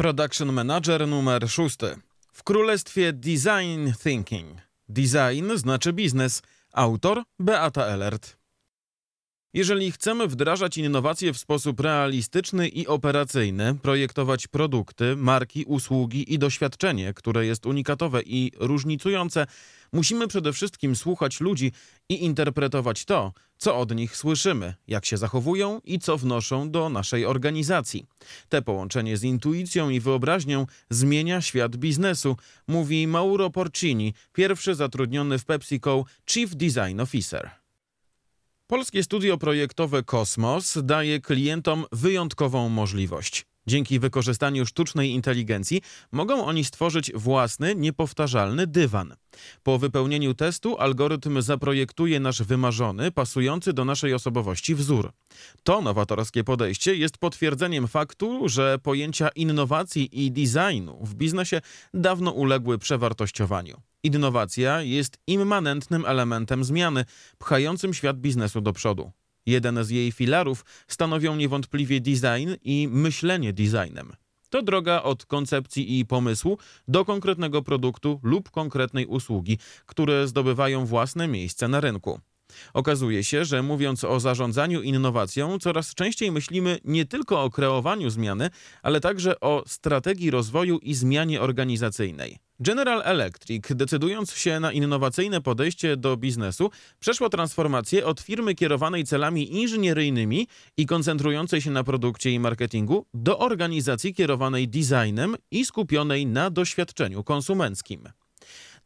Production Manager numer 6. W królestwie Design Thinking. Design znaczy biznes. Autor Beata Elert. Jeżeli chcemy wdrażać innowacje w sposób realistyczny i operacyjny, projektować produkty, marki, usługi i doświadczenie, które jest unikatowe i różnicujące, musimy przede wszystkim słuchać ludzi i interpretować to, co od nich słyszymy, jak się zachowują i co wnoszą do naszej organizacji. Te połączenie z intuicją i wyobraźnią zmienia świat biznesu, mówi Mauro Porcini, pierwszy zatrudniony w PepsiCo Chief Design Officer. Polskie studio projektowe Kosmos daje klientom wyjątkową możliwość. Dzięki wykorzystaniu sztucznej inteligencji mogą oni stworzyć własny, niepowtarzalny dywan. Po wypełnieniu testu algorytm zaprojektuje nasz wymarzony, pasujący do naszej osobowości wzór. To nowatorskie podejście jest potwierdzeniem faktu, że pojęcia innowacji i designu w biznesie dawno uległy przewartościowaniu. Innowacja jest immanentnym elementem zmiany, pchającym świat biznesu do przodu. Jeden z jej filarów stanowią niewątpliwie design i myślenie designem. To droga od koncepcji i pomysłu do konkretnego produktu lub konkretnej usługi, które zdobywają własne miejsce na rynku. Okazuje się, że mówiąc o zarządzaniu innowacją, coraz częściej myślimy nie tylko o kreowaniu zmiany, ale także o strategii rozwoju i zmianie organizacyjnej. General Electric, decydując się na innowacyjne podejście do biznesu, przeszło transformację od firmy kierowanej celami inżynieryjnymi i koncentrującej się na produkcie i marketingu do organizacji kierowanej designem i skupionej na doświadczeniu konsumenckim.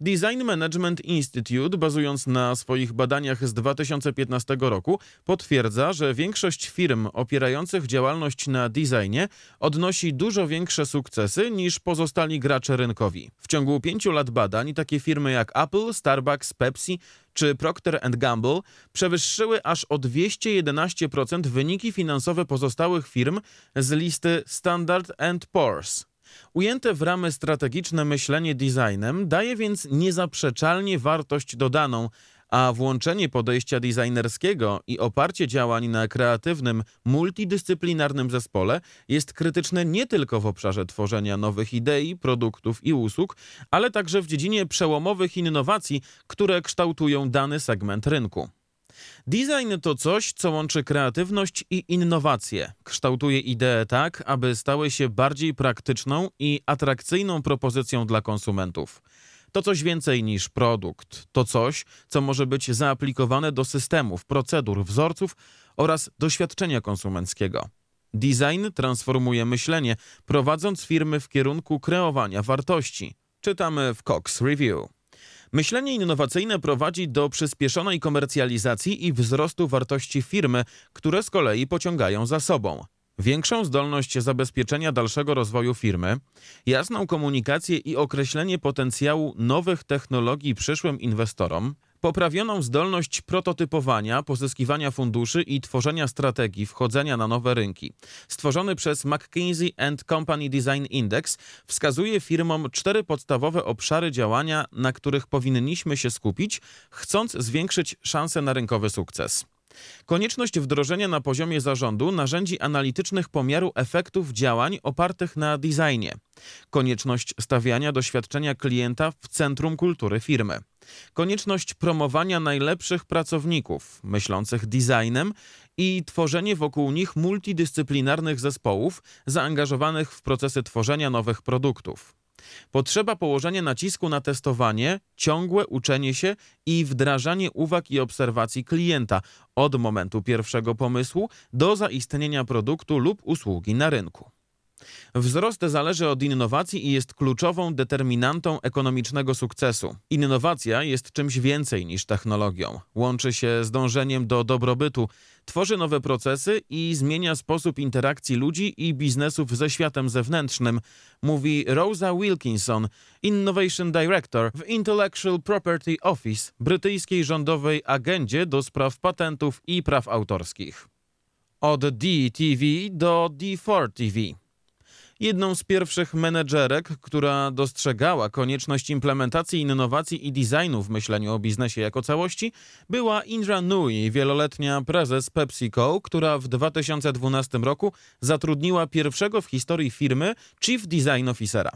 Design Management Institute, bazując na swoich badaniach z 2015 roku, potwierdza, że większość firm opierających działalność na designie odnosi dużo większe sukcesy niż pozostali gracze rynkowi. W ciągu pięciu lat badań takie firmy jak Apple, Starbucks, Pepsi czy Procter Gamble przewyższyły aż o 211% wyniki finansowe pozostałych firm z listy Standard Poor's. Ujęte w ramy strategiczne myślenie designem daje więc niezaprzeczalnie wartość dodaną, a włączenie podejścia designerskiego i oparcie działań na kreatywnym, multidyscyplinarnym zespole jest krytyczne nie tylko w obszarze tworzenia nowych idei, produktów i usług, ale także w dziedzinie przełomowych innowacji, które kształtują dany segment rynku. Design to coś, co łączy kreatywność i innowację. Kształtuje idee tak, aby stały się bardziej praktyczną i atrakcyjną propozycją dla konsumentów. To coś więcej niż produkt. To coś, co może być zaaplikowane do systemów, procedur, wzorców oraz doświadczenia konsumenckiego. Design transformuje myślenie, prowadząc firmy w kierunku kreowania wartości. Czytamy w Cox Review. Myślenie innowacyjne prowadzi do przyspieszonej komercjalizacji i wzrostu wartości firmy, które z kolei pociągają za sobą. Większą zdolność zabezpieczenia dalszego rozwoju firmy, jasną komunikację i określenie potencjału nowych technologii przyszłym inwestorom, poprawioną zdolność prototypowania, pozyskiwania funduszy i tworzenia strategii wchodzenia na nowe rynki. Stworzony przez McKinsey Company Design Index wskazuje firmom cztery podstawowe obszary działania, na których powinniśmy się skupić, chcąc zwiększyć szanse na rynkowy sukces. Konieczność wdrożenia na poziomie zarządu narzędzi analitycznych pomiaru efektów działań opartych na designie. Konieczność stawiania doświadczenia klienta w centrum kultury firmy. Konieczność promowania najlepszych pracowników, myślących designem i tworzenie wokół nich multidyscyplinarnych zespołów zaangażowanych w procesy tworzenia nowych produktów. Potrzeba położenia nacisku na testowanie, ciągłe uczenie się i wdrażanie uwag i obserwacji klienta od momentu pierwszego pomysłu do zaistnienia produktu lub usługi na rynku. Wzrost zależy od innowacji i jest kluczową determinantą ekonomicznego sukcesu. Innowacja jest czymś więcej niż technologią. Łączy się z dążeniem do dobrobytu, tworzy nowe procesy i zmienia sposób interakcji ludzi i biznesów ze światem zewnętrznym, mówi Rosa Wilkinson, Innovation Director w Intellectual Property Office, brytyjskiej rządowej agendzie do spraw patentów i praw autorskich. Od DTV do D4 TV. Jedną z pierwszych menedżerek, która dostrzegała konieczność implementacji innowacji i designu w myśleniu o biznesie jako całości, była Indra Nui, wieloletnia prezes PepsiCo, która w 2012 roku zatrudniła pierwszego w historii firmy Chief Design Officera.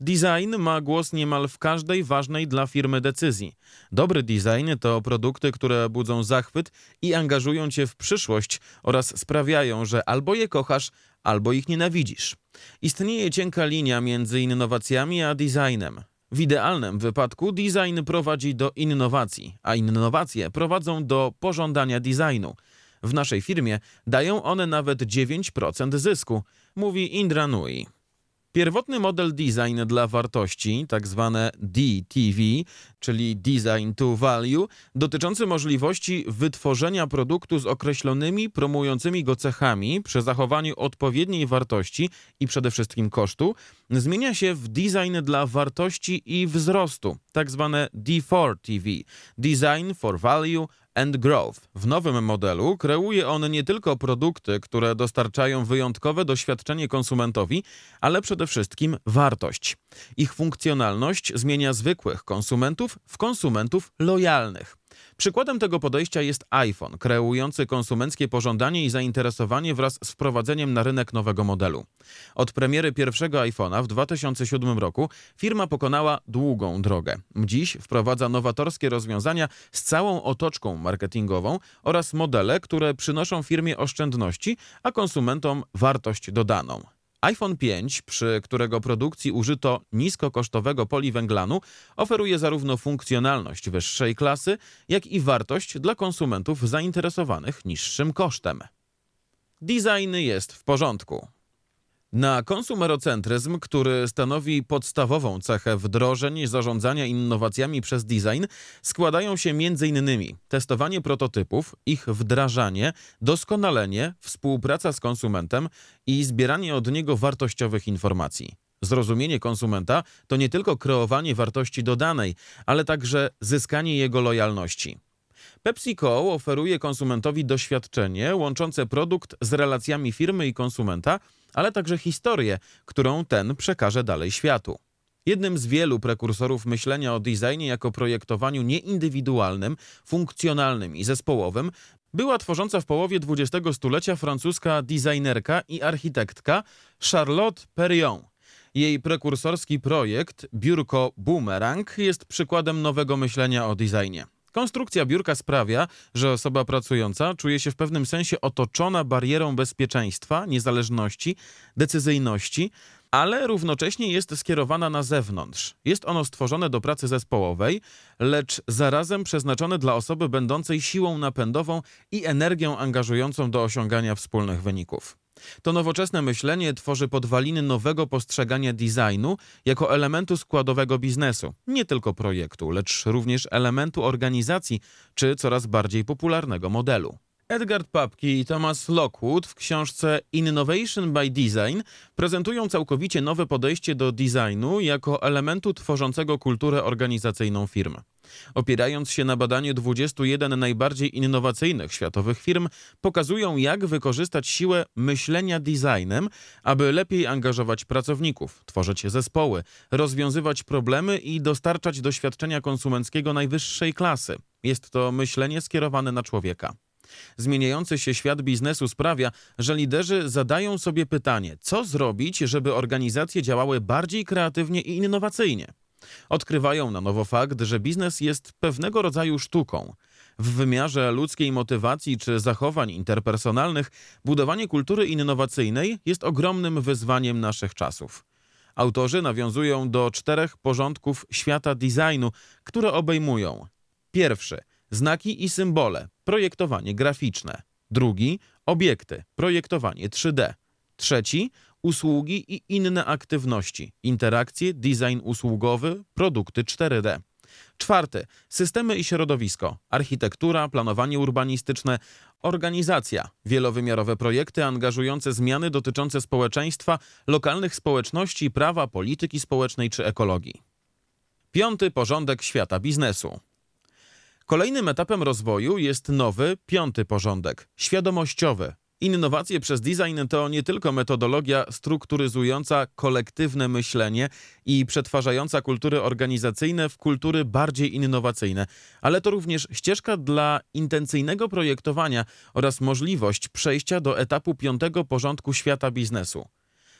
Design ma głos niemal w każdej ważnej dla firmy decyzji. Dobry design to produkty, które budzą zachwyt i angażują cię w przyszłość oraz sprawiają, że albo je kochasz, albo ich nienawidzisz. Istnieje cienka linia między innowacjami a designem. W idealnym wypadku design prowadzi do innowacji, a innowacje prowadzą do pożądania designu. W naszej firmie dają one nawet 9% zysku, mówi Indra Nui. Pierwotny model design dla wartości, tak zwane DTV, czyli Design to Value, dotyczący możliwości wytworzenia produktu z określonymi promującymi go cechami przy zachowaniu odpowiedniej wartości i przede wszystkim kosztu, zmienia się w design dla wartości i wzrostu, tak zwane D4 TV, Design for Value and Growth. W nowym modelu kreuje on nie tylko produkty, które dostarczają wyjątkowe doświadczenie konsumentowi, ale przede wszystkim wartość. Ich funkcjonalność zmienia zwykłych konsumentów w konsumentów lojalnych. Przykładem tego podejścia jest iPhone, kreujący konsumenckie pożądanie i zainteresowanie wraz z wprowadzeniem na rynek nowego modelu. Od premiery pierwszego iPhone'a w 2007 roku firma pokonała długą drogę. Dziś wprowadza nowatorskie rozwiązania z całą otoczką marketingową oraz modele, które przynoszą firmie oszczędności, a konsumentom wartość dodaną iPhone 5, przy którego produkcji użyto niskokosztowego poliwęglanu, oferuje zarówno funkcjonalność wyższej klasy, jak i wartość dla konsumentów zainteresowanych niższym kosztem. Design jest w porządku. Na konsumerocentryzm, który stanowi podstawową cechę wdrożeń zarządzania innowacjami przez design, składają się m.in. testowanie prototypów, ich wdrażanie, doskonalenie, współpraca z konsumentem i zbieranie od niego wartościowych informacji. Zrozumienie konsumenta to nie tylko kreowanie wartości dodanej, ale także zyskanie jego lojalności. PepsiCo oferuje konsumentowi doświadczenie łączące produkt z relacjami firmy i konsumenta, ale także historię, którą ten przekaże dalej światu. Jednym z wielu prekursorów myślenia o designie jako projektowaniu nieindywidualnym, funkcjonalnym i zespołowym była tworząca w połowie XX stulecia francuska designerka i architektka Charlotte Perriand. Jej prekursorski projekt Biurko Boomerang jest przykładem nowego myślenia o designie. Konstrukcja biurka sprawia, że osoba pracująca czuje się w pewnym sensie otoczona barierą bezpieczeństwa, niezależności, decyzyjności, ale równocześnie jest skierowana na zewnątrz. Jest ono stworzone do pracy zespołowej, lecz zarazem przeznaczone dla osoby będącej siłą napędową i energią angażującą do osiągania wspólnych wyników. To nowoczesne myślenie tworzy podwaliny nowego postrzegania designu jako elementu składowego biznesu, nie tylko projektu, lecz również elementu organizacji czy coraz bardziej popularnego modelu. Edgard Papki i Thomas Lockwood w książce Innovation by Design prezentują całkowicie nowe podejście do designu jako elementu tworzącego kulturę organizacyjną firm. Opierając się na badaniu 21 najbardziej innowacyjnych światowych firm, pokazują, jak wykorzystać siłę myślenia designem, aby lepiej angażować pracowników, tworzyć zespoły, rozwiązywać problemy i dostarczać doświadczenia konsumenckiego najwyższej klasy. Jest to myślenie skierowane na człowieka. Zmieniający się świat biznesu sprawia, że liderzy zadają sobie pytanie, co zrobić, żeby organizacje działały bardziej kreatywnie i innowacyjnie. Odkrywają na nowo fakt, że biznes jest pewnego rodzaju sztuką. W wymiarze ludzkiej motywacji czy zachowań interpersonalnych, budowanie kultury innowacyjnej jest ogromnym wyzwaniem naszych czasów. Autorzy nawiązują do czterech porządków świata designu, które obejmują: pierwszy znaki i symbole, projektowanie graficzne. Drugi. Obiekty, projektowanie 3D. Trzeci. Usługi i inne aktywności, interakcje, design usługowy, produkty 4D. Czwarty, systemy i środowisko, architektura, planowanie urbanistyczne, organizacja, wielowymiarowe projekty angażujące zmiany dotyczące społeczeństwa, lokalnych społeczności, prawa, polityki społecznej czy ekologii. Piąty. Porządek świata biznesu. Kolejnym etapem rozwoju jest nowy, piąty porządek świadomościowy, Innowacje przez design to nie tylko metodologia strukturyzująca kolektywne myślenie i przetwarzająca kultury organizacyjne w kultury bardziej innowacyjne, ale to również ścieżka dla intencyjnego projektowania oraz możliwość przejścia do etapu piątego porządku świata biznesu.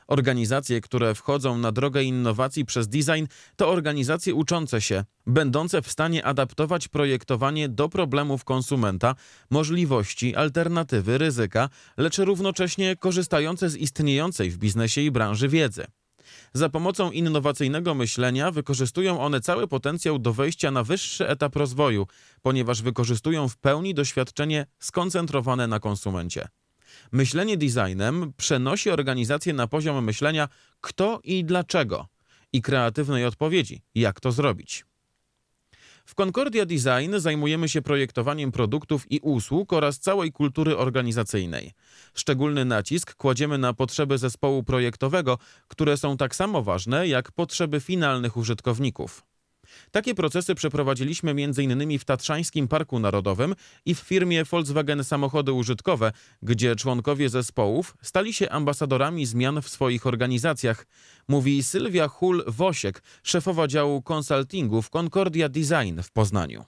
Organizacje, które wchodzą na drogę innowacji przez design, to organizacje uczące się, będące w stanie adaptować projektowanie do problemów konsumenta, możliwości, alternatywy, ryzyka, lecz równocześnie korzystające z istniejącej w biznesie i branży wiedzy. Za pomocą innowacyjnego myślenia wykorzystują one cały potencjał do wejścia na wyższy etap rozwoju, ponieważ wykorzystują w pełni doświadczenie skoncentrowane na konsumencie. Myślenie designem przenosi organizację na poziom myślenia kto i dlaczego i kreatywnej odpowiedzi, jak to zrobić. W Concordia Design zajmujemy się projektowaniem produktów i usług oraz całej kultury organizacyjnej. Szczególny nacisk kładziemy na potrzeby zespołu projektowego, które są tak samo ważne jak potrzeby finalnych użytkowników. Takie procesy przeprowadziliśmy m.in. w Tatrzańskim Parku Narodowym i w firmie Volkswagen Samochody Użytkowe, gdzie członkowie zespołów stali się ambasadorami zmian w swoich organizacjach, mówi Sylwia Hul-Wosiek, szefowa działu konsultingu w Concordia Design w Poznaniu.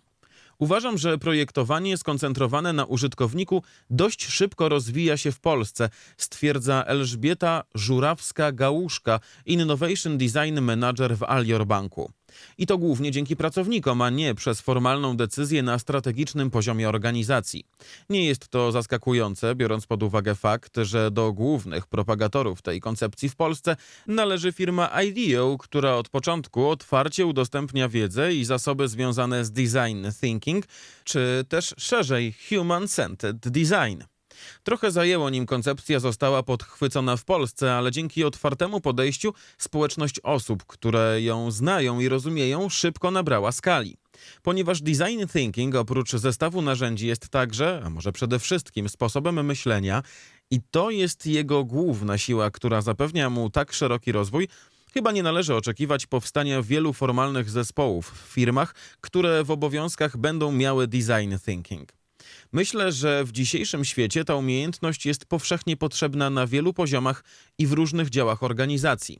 Uważam, że projektowanie skoncentrowane na użytkowniku dość szybko rozwija się w Polsce, stwierdza Elżbieta Żurawska-Gałuszka, Innovation Design Manager w Alior Banku. I to głównie dzięki pracownikom, a nie przez formalną decyzję na strategicznym poziomie organizacji. Nie jest to zaskakujące, biorąc pod uwagę fakt, że do głównych propagatorów tej koncepcji w Polsce należy firma IDEO, która od początku otwarcie udostępnia wiedzę i zasoby związane z design thinking, czy też szerzej human-centered design. Trochę zajęło nim koncepcja została podchwycona w Polsce, ale dzięki otwartemu podejściu społeczność osób, które ją znają i rozumieją, szybko nabrała skali. Ponieważ design thinking oprócz zestawu narzędzi jest także, a może przede wszystkim sposobem myślenia i to jest jego główna siła, która zapewnia mu tak szeroki rozwój, Chyba nie należy oczekiwać powstania wielu formalnych zespołów w firmach, które w obowiązkach będą miały design thinking. Myślę, że w dzisiejszym świecie ta umiejętność jest powszechnie potrzebna na wielu poziomach i w różnych działach organizacji.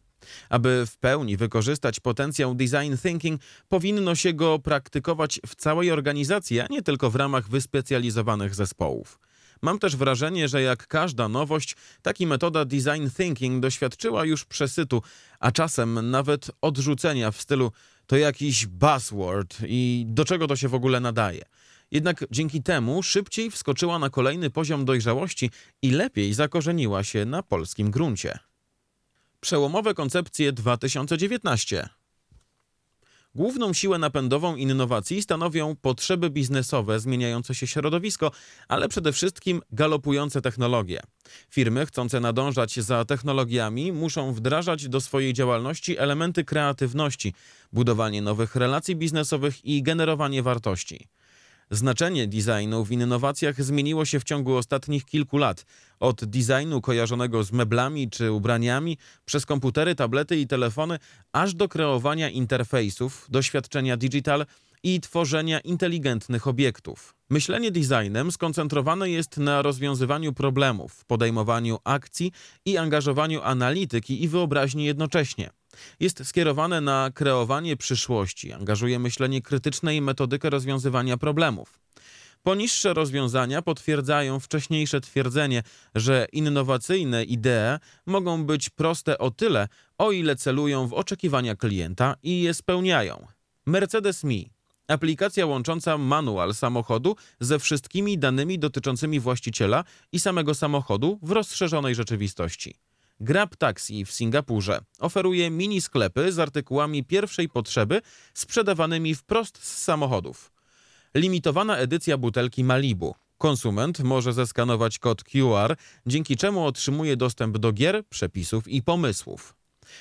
Aby w pełni wykorzystać potencjał design thinking, powinno się go praktykować w całej organizacji, a nie tylko w ramach wyspecjalizowanych zespołów. Mam też wrażenie, że jak każda nowość, taki metoda design thinking doświadczyła już przesytu, a czasem nawet odrzucenia w stylu to jakiś buzzword i do czego to się w ogóle nadaje. Jednak dzięki temu szybciej wskoczyła na kolejny poziom dojrzałości i lepiej zakorzeniła się na polskim gruncie. Przełomowe koncepcje 2019 Główną siłę napędową innowacji stanowią potrzeby biznesowe, zmieniające się środowisko, ale przede wszystkim galopujące technologie. Firmy chcące nadążać za technologiami muszą wdrażać do swojej działalności elementy kreatywności, budowanie nowych relacji biznesowych i generowanie wartości. Znaczenie designu w innowacjach zmieniło się w ciągu ostatnich kilku lat. Od designu kojarzonego z meblami czy ubraniami, przez komputery, tablety i telefony, aż do kreowania interfejsów, doświadczenia digital i tworzenia inteligentnych obiektów. Myślenie designem skoncentrowane jest na rozwiązywaniu problemów, podejmowaniu akcji i angażowaniu analityki i wyobraźni jednocześnie. Jest skierowane na kreowanie przyszłości, angażuje myślenie krytyczne i metodykę rozwiązywania problemów. Poniższe rozwiązania potwierdzają wcześniejsze twierdzenie, że innowacyjne idee mogą być proste o tyle, o ile celują w oczekiwania klienta i je spełniają. Mercedes Me Aplikacja łącząca manual samochodu ze wszystkimi danymi dotyczącymi właściciela i samego samochodu w rozszerzonej rzeczywistości. Grab Taxi w Singapurze oferuje mini sklepy z artykułami pierwszej potrzeby sprzedawanymi wprost z samochodów. Limitowana edycja butelki Malibu. Konsument może zeskanować kod QR, dzięki czemu otrzymuje dostęp do gier, przepisów i pomysłów.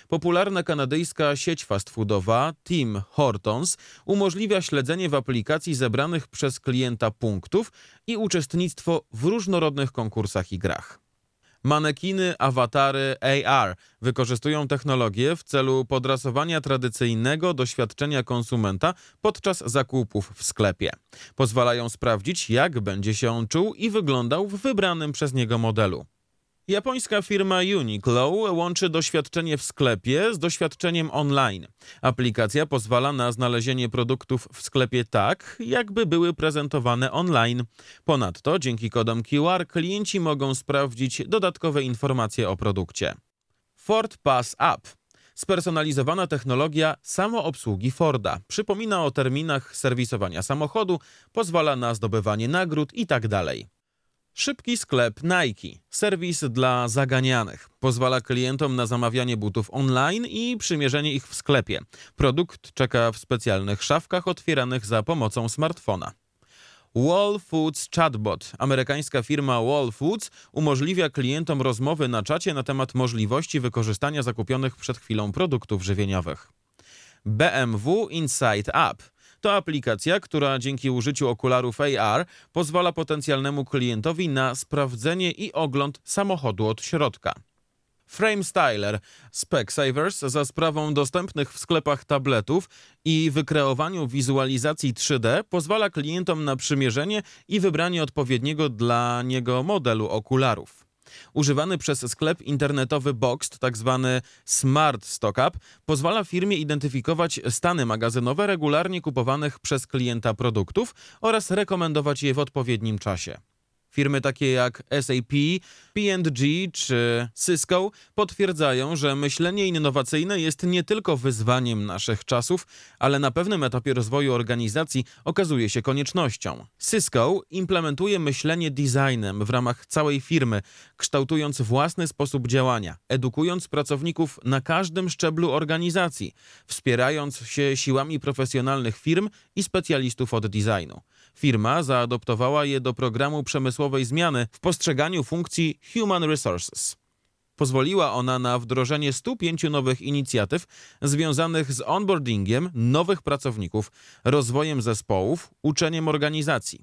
Popularna kanadyjska sieć fast foodowa Tim Hortons umożliwia śledzenie w aplikacji zebranych przez klienta punktów i uczestnictwo w różnorodnych konkursach i grach. Manekiny, awatary AR wykorzystują technologię w celu podrasowania tradycyjnego doświadczenia konsumenta podczas zakupów w sklepie. Pozwalają sprawdzić, jak będzie się on czuł i wyglądał w wybranym przez niego modelu. Japońska firma Uniqlo łączy doświadczenie w sklepie z doświadczeniem online. Aplikacja pozwala na znalezienie produktów w sklepie tak, jakby były prezentowane online. Ponadto dzięki kodom QR klienci mogą sprawdzić dodatkowe informacje o produkcie. Ford Pass App Spersonalizowana technologia samoobsługi Forda. Przypomina o terminach serwisowania samochodu, pozwala na zdobywanie nagród itd. Szybki sklep Nike, serwis dla zaganianych. Pozwala klientom na zamawianie butów online i przymierzenie ich w sklepie. Produkt czeka w specjalnych szafkach otwieranych za pomocą smartfona. Wall Foods Chatbot. Amerykańska firma Wall Foods umożliwia klientom rozmowy na czacie na temat możliwości wykorzystania zakupionych przed chwilą produktów żywieniowych. BMW Inside App to aplikacja, która dzięki użyciu okularów AR pozwala potencjalnemu klientowi na sprawdzenie i ogląd samochodu od środka. Frame Styler Specsavers za sprawą dostępnych w sklepach tabletów i wykreowaniu wizualizacji 3D pozwala klientom na przymierzenie i wybranie odpowiedniego dla niego modelu okularów. Używany przez sklep internetowy Boxed. Tak Smart Stockup, pozwala firmie identyfikować stany magazynowe regularnie kupowanych przez klienta produktów oraz rekomendować je w odpowiednim czasie. Firmy takie jak SAP, P&G czy Cisco potwierdzają, że myślenie innowacyjne jest nie tylko wyzwaniem naszych czasów, ale na pewnym etapie rozwoju organizacji okazuje się koniecznością. Cisco implementuje myślenie designem w ramach całej firmy, kształtując własny sposób działania, edukując pracowników na każdym szczeblu organizacji, wspierając się siłami profesjonalnych firm i specjalistów od designu. Firma zaadoptowała je do programu przemysłowej zmiany w postrzeganiu funkcji Human Resources. Pozwoliła ona na wdrożenie 105 nowych inicjatyw związanych z onboardingiem nowych pracowników, rozwojem zespołów, uczeniem organizacji.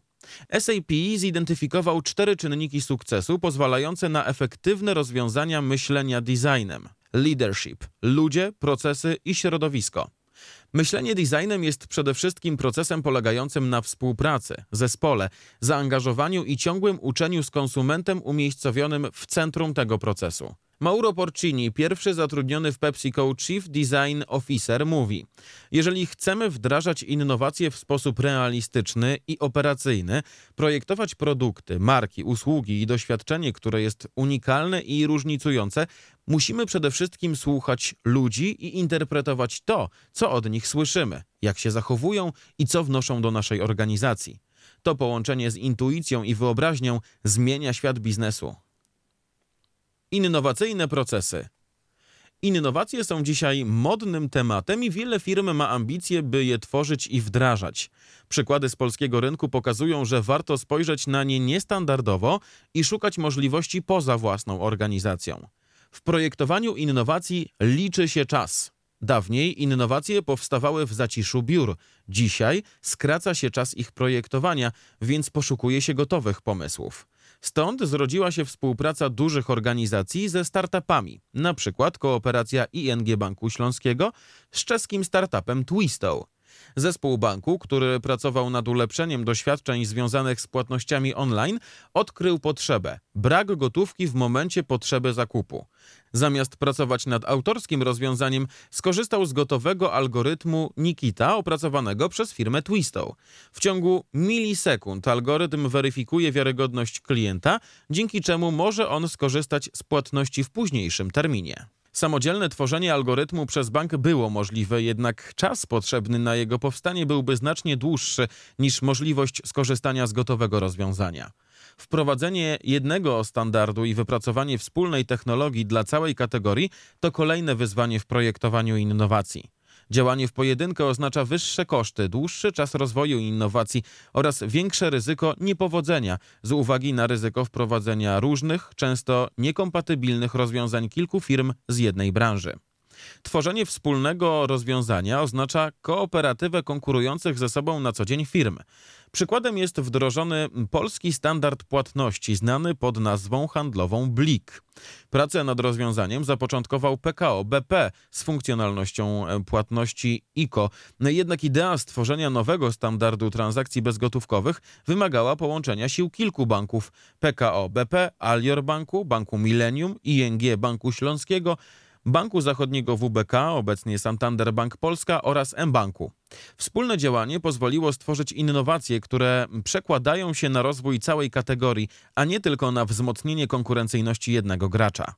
SAP zidentyfikował cztery czynniki sukcesu pozwalające na efektywne rozwiązania myślenia designem: leadership, ludzie, procesy i środowisko. Myślenie designem jest przede wszystkim procesem polegającym na współpracy, zespole, zaangażowaniu i ciągłym uczeniu z konsumentem umiejscowionym w centrum tego procesu. Mauro Porcini, pierwszy zatrudniony w PepsiCo Chief Design Officer, mówi: Jeżeli chcemy wdrażać innowacje w sposób realistyczny i operacyjny, projektować produkty, marki, usługi i doświadczenie, które jest unikalne i różnicujące, musimy przede wszystkim słuchać ludzi i interpretować to, co od nich słyszymy, jak się zachowują i co wnoszą do naszej organizacji. To połączenie z intuicją i wyobraźnią zmienia świat biznesu. Innowacyjne procesy. Innowacje są dzisiaj modnym tematem i wiele firm ma ambicje, by je tworzyć i wdrażać. Przykłady z polskiego rynku pokazują, że warto spojrzeć na nie niestandardowo i szukać możliwości poza własną organizacją. W projektowaniu innowacji liczy się czas. Dawniej innowacje powstawały w zaciszu biur. Dzisiaj skraca się czas ich projektowania, więc poszukuje się gotowych pomysłów. Stąd zrodziła się współpraca dużych organizacji ze startupami, na przykład kooperacja ING Banku Śląskiego z czeskim startupem Twisto. Zespół banku, który pracował nad ulepszeniem doświadczeń związanych z płatnościami online, odkrył potrzebę brak gotówki w momencie potrzeby zakupu. Zamiast pracować nad autorskim rozwiązaniem, skorzystał z gotowego algorytmu Nikita opracowanego przez firmę Twisto. W ciągu milisekund algorytm weryfikuje wiarygodność klienta, dzięki czemu może on skorzystać z płatności w późniejszym terminie. Samodzielne tworzenie algorytmu przez bank było możliwe, jednak czas potrzebny na jego powstanie byłby znacznie dłuższy niż możliwość skorzystania z gotowego rozwiązania. Wprowadzenie jednego standardu i wypracowanie wspólnej technologii dla całej kategorii to kolejne wyzwanie w projektowaniu innowacji. Działanie w pojedynkę oznacza wyższe koszty, dłuższy czas rozwoju innowacji oraz większe ryzyko niepowodzenia z uwagi na ryzyko wprowadzenia różnych, często niekompatybilnych rozwiązań kilku firm z jednej branży. Tworzenie wspólnego rozwiązania oznacza kooperatywę konkurujących ze sobą na co dzień firm. Przykładem jest wdrożony polski standard płatności znany pod nazwą handlową BLIK. Pracę nad rozwiązaniem zapoczątkował PKO BP z funkcjonalnością e, płatności ICO. Jednak idea stworzenia nowego standardu transakcji bezgotówkowych wymagała połączenia sił kilku banków: PKO BP, Alior Banku, Banku Millennium, ING Banku Śląskiego, Banku Zachodniego WBK, obecnie Santander Bank Polska oraz mBanku. Wspólne działanie pozwoliło stworzyć innowacje, które przekładają się na rozwój całej kategorii, a nie tylko na wzmocnienie konkurencyjności jednego gracza.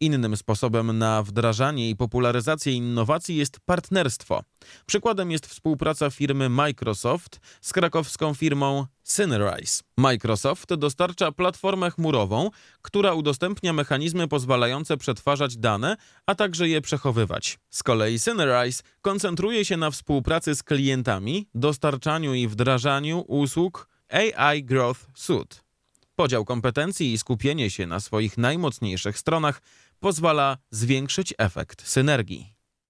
Innym sposobem na wdrażanie i popularyzację innowacji jest partnerstwo. Przykładem jest współpraca firmy Microsoft z krakowską firmą Synerise. Microsoft dostarcza platformę chmurową, która udostępnia mechanizmy pozwalające przetwarzać dane, a także je przechowywać. Z kolei Synerise koncentruje się na współpracy z klientami, dostarczaniu i wdrażaniu usług AI Growth Suite. Podział kompetencji i skupienie się na swoich najmocniejszych stronach pozwala zwiększyć efekt synergii.